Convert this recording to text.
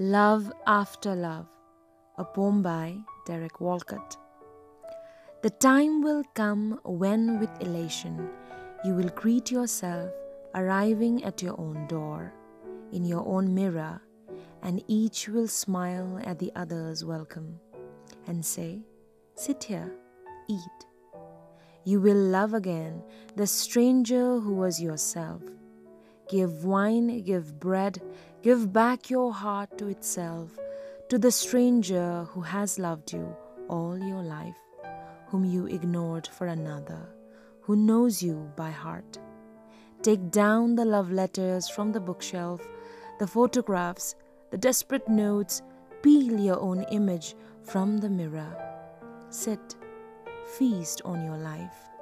Love After Love, a poem by Derek Walcott. The time will come when, with elation, you will greet yourself arriving at your own door, in your own mirror, and each will smile at the other's welcome and say, Sit here, eat. You will love again the stranger who was yourself Give wine, give bread, give back your heart to itself, to the stranger who has loved you all your life, whom you ignored for another, who knows you by heart. Take down the love letters from the bookshelf, the photographs, the desperate notes, peel your own image from the mirror. Sit, feast on your life.